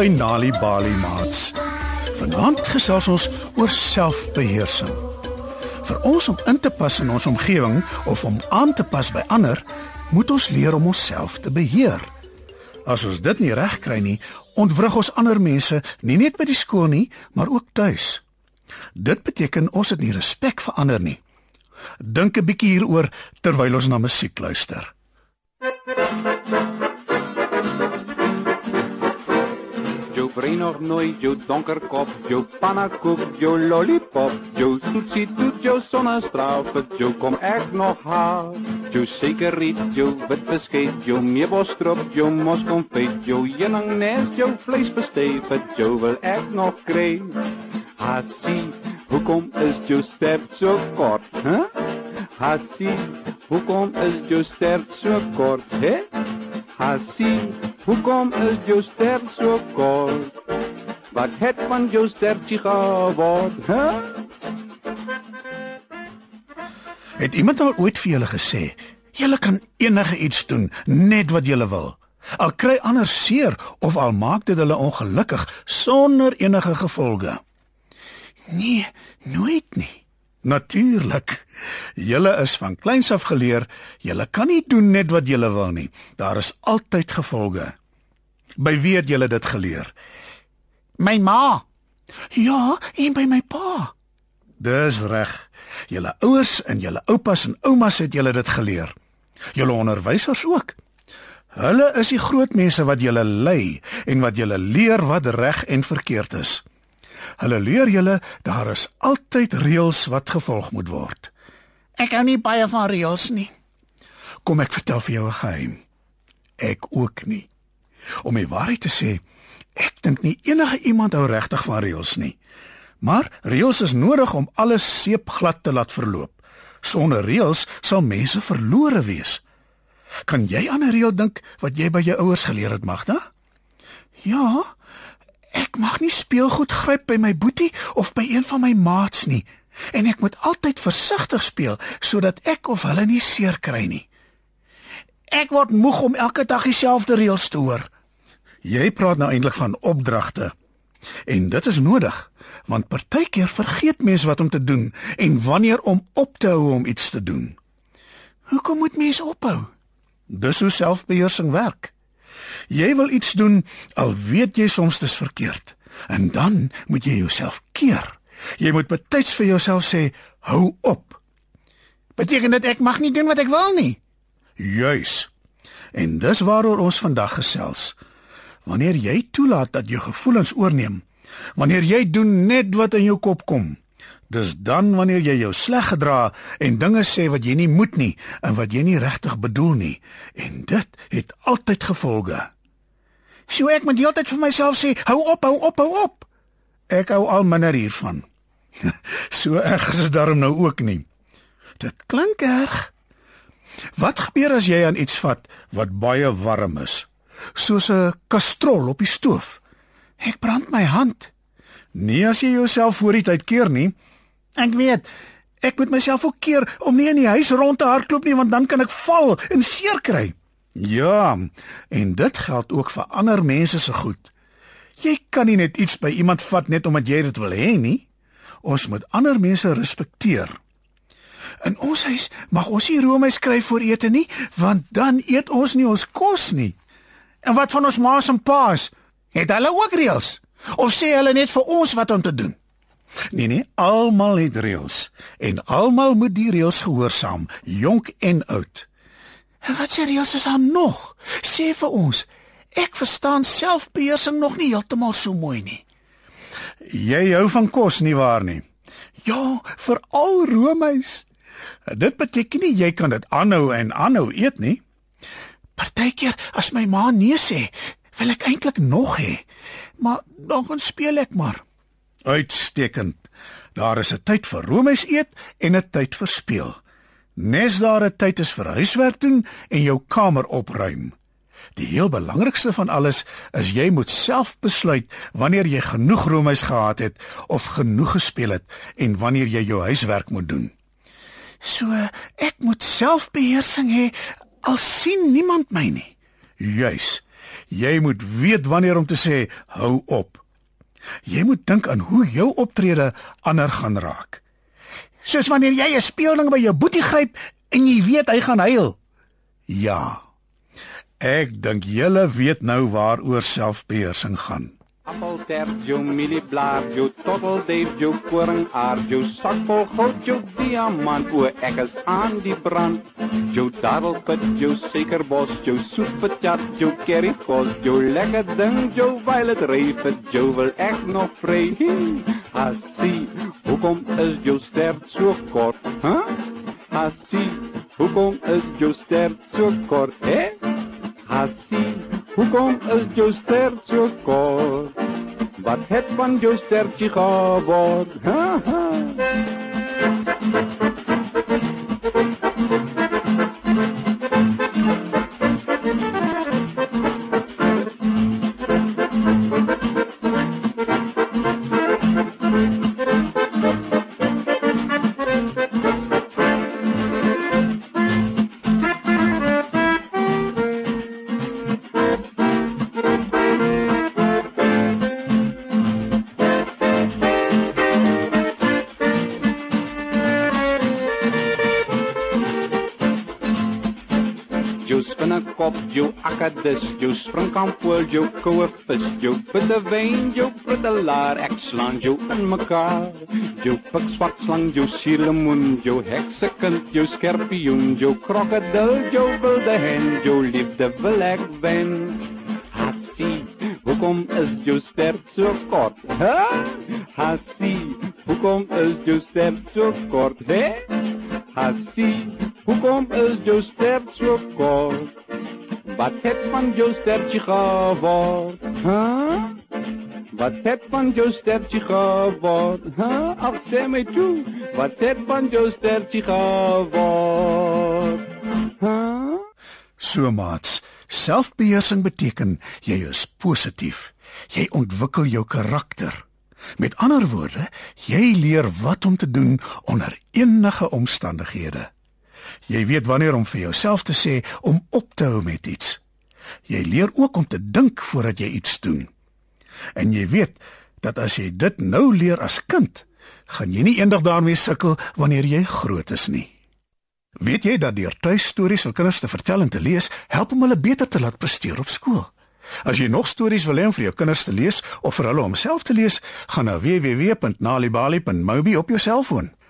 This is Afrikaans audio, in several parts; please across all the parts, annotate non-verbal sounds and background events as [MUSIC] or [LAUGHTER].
By Nali Bali Mats. Vanaand gesels ons oor selfbeheersing. Vir ons om in te pas in ons omgewing of om aan te pas by ander, moet ons leer om onsself te beheer. As ons dit nie reg kry nie, ontwrig ons ander mense nie net by die skool nie, maar ook tuis. Dit beteken ons het nie respek vir ander nie. Dink 'n bietjie hieroor terwyl ons na musiek luister. brein nog nooit jou donker kop, jou pannakoek, jou lollipop, jou toetsie toet, jou sonnestraal, vir jou kom ek nog haal. Jou suikerriet, jou wit beskuit, jou meebosstrop, jou moskonfyt, jou heuningnes, jou vleisbesteek, vir jou wil ek nog kry. Hasie, hoekom is jou stert so kort, hè? Huh? Hasie, hoekom is jou stert so kort, hè? Hasie, hoekom is jou ster so kort? Wat het van jou stertjie geword, hè? Het iemand al ooit vir julle gesê, julle kan enige iets doen net wat julle wil? Al kry ander seer of al maak dit hulle ongelukkig sonder enige gevolge? Nee, nooit nie. Natuurlik. Julle is van kleins af geleer, julle kan nie doen net wat julle wil nie. Daar is altyd gevolge. By wie het julle dit geleer? My ma. Ja, en by my pa. Dis reg. Julle ouers en julle oupas en oumas het julle dit geleer. Julle onderwysers ook. Hulle is die groot mense wat julle lei en wat julle leer wat reg en verkeerd is. Hulle leer julle daar is altyd reëls wat gevolg moet word. Ek hou nie baie van reëls nie. Kom ek vertel vir jou 'n geheim. Ek ook nie. Om die waarheid te sê, ek dink nie enige iemand hou regtig van reëls nie. Maar reëls is nodig om alles seepglad te laat verloop. Sonder reëls sal mense verlore wees. Kan jy aan 'n reël dink wat jy by jou ouers geleer het, Magda? Ja, Ek mag nie speelgoed gryp by my boetie of by een van my maats nie en ek moet altyd versigtig speel sodat ek of hulle nie seer kry nie. Ek word moeg om elke dag dieselfde reëls te hoor. Jy praat nou eintlik van opdragte. En dit is nodig, want partykeer vergeet mense wat om te doen en wanneer om op te hou om iets te doen. Hoekom moet mense ophou? Dis hoe selfbeheersing werk. Jy wil iets doen al weet jy soms dit is verkeerd. En dan moet jy jouself keer. Jy moet betyds vir jouself sê, hou op. Beteken dit ek mag nie doen wat ek wil nie? Juis. En dis waaroor ons vandag gesels. Wanneer jy toelaat dat jou gevoelens oorneem, wanneer jy doen net wat in jou kop kom, dis dan wanneer jy jou sleg gedra en dinge sê wat jy nie moet nie en wat jy nie regtig bedoel nie, en dit het altyd gevolge. So ek moet heeltyd vir myself sê, hou op, hou op, hou op. Ek hou al minder hiervan. [LAUGHS] so erg is dit daarom nou ook nie. Dit klink erg. Wat gebeur as jy aan iets vat wat baie warm is? Soos 'n kastrol op die stoof. Ek brand my hand. Nie as jy jouself voor die tyd keer nie. Ek weet. Ek moet myself ook keer om nie in die huis rond te hardloop nie want dan kan ek val en seer kry. Ja, en dit geld ook vir ander mense se goed. Jy kan nie net iets by iemand vat net omdat jy dit wil hê nie. Ons moet ander mense respekteer. In ons huis mag ons nie roomys kry voor ete nie, want dan eet ons nie ons kos nie. En wat van ons ma's en pa's? Het hulle ook reëls? Of sê hulle net vir ons wat om te doen? Nee nee, almal het reëls en almal moet die reëls gehoorsaam, jonk en oud. En wat sê reëls is daar nog? Sê vir ons. Ek verstaan selfbeheersing nog nie heeltemal so mooi nie. Jy hou van kos nie waar nie? Ja, veral roomys. Dit beteken nie jy kan dit aanhou en aanhou eet nie. Partykeer as my ma nee sê, wil ek eintlik nog hê. Maar dan gaan speel ek maar. Uitstekend. Daar is 'n tyd vir roomys eet en 'n tyd vir speel. Nes daar 'n tyd is vir huiswerk doen en jou kamer opruim. Die heel belangrikste van alles is jy moet self besluit wanneer jy genoeg roomys gehad het of genoeg gespeel het en wanneer jy jou huiswerk moet doen. So ek moet selfbeheersing hê al sien niemand my nie. Juis. Jy moet weet wanneer om te sê hou op. Jy moet dink aan hoe jou optrede ander gaan raak. Soos wanneer jy 'n speeling by jou boetie gryp en jy weet hy gaan huil. Ja. Ek dink julle weet nou waaroor selfbeheersing gaan. Appelter, jou mielieblaar, jou totteldave, jou koringaar, jou sakvol goud, jou diamant, o ek is aan die brand. Jou dadelpit, jou suikerbos, jou soetpatjat, jou currykos, jou lekker ding, jou violet reef, jou wil ek nog vry. Hasie, hoekom is jou stert so kort? Hæ? Huh? Hasie, hoekom is jou stert so kort? Hè? Hasie, hoekom is jou stert so kort? Wat het van jou stertjie geword? Ha ha. Jou spinnekop, jou akkadis, jou springkampool, jou koue vis, jou bitte wyn, jou britelaar, ek slaan jou in mekaar. Jou pik swart slang, jou suurlemoen, jou heksekind, jou skorpioen, jou krokodil, jou wilde hen, jou liefde wil ek wen. Hasie, hoekom is jou stert so kort? Hè? Hasie, hoekom is jou stert so kort? Hè? Hasie, hoekom is jou stert so kort? Wat het van jou stertjie geword? Hæ? Wat het van jou stertjie geword? Hæ? Ag sê my toe, wat het van jou stertjie geword? Hæ? So maats, selfbeheersing beteken jy is positief. Jy ontwikkel jou karakter. Met ander woorde, jy leer wat om te doen onder enige omstandighede. Jy weet wanneer om vir jouself te sê om op te hou met iets. Jy leer ook om te dink voordat jy iets doen. En jy weet dat as jy dit nou leer as kind, gaan jy nie eendag daarmee sukkel wanneer jy groot is nie. Weet jy dat deur tuistories vir kinders te vertel en te lees, help om hulle beter te laat presteer op skool? As jy nog stories wil hê om vir jou kinders te lees of vir hulle om self te lees, gaan na www.nalibali.mobi op jou selfoon.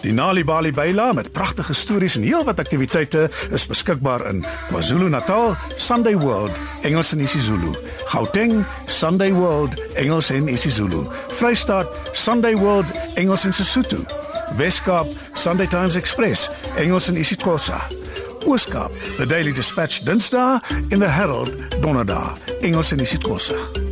Die Nali Bali Baila met pragtige stories en heelwat aktiwiteite is beskikbaar in KwaZulu-Natal, Sunday World, Engels en isiZulu, Gauteng, Sunday World, Engels en isiZulu, Vrystaat, Sunday World, Engels en Sesotho, Weskaap, Sunday Times Express, Engels en isiXhosa. Ooskaap, The Daily Dispatch Dinsdae en The Herald Donderdag, Engels en isiXhosa.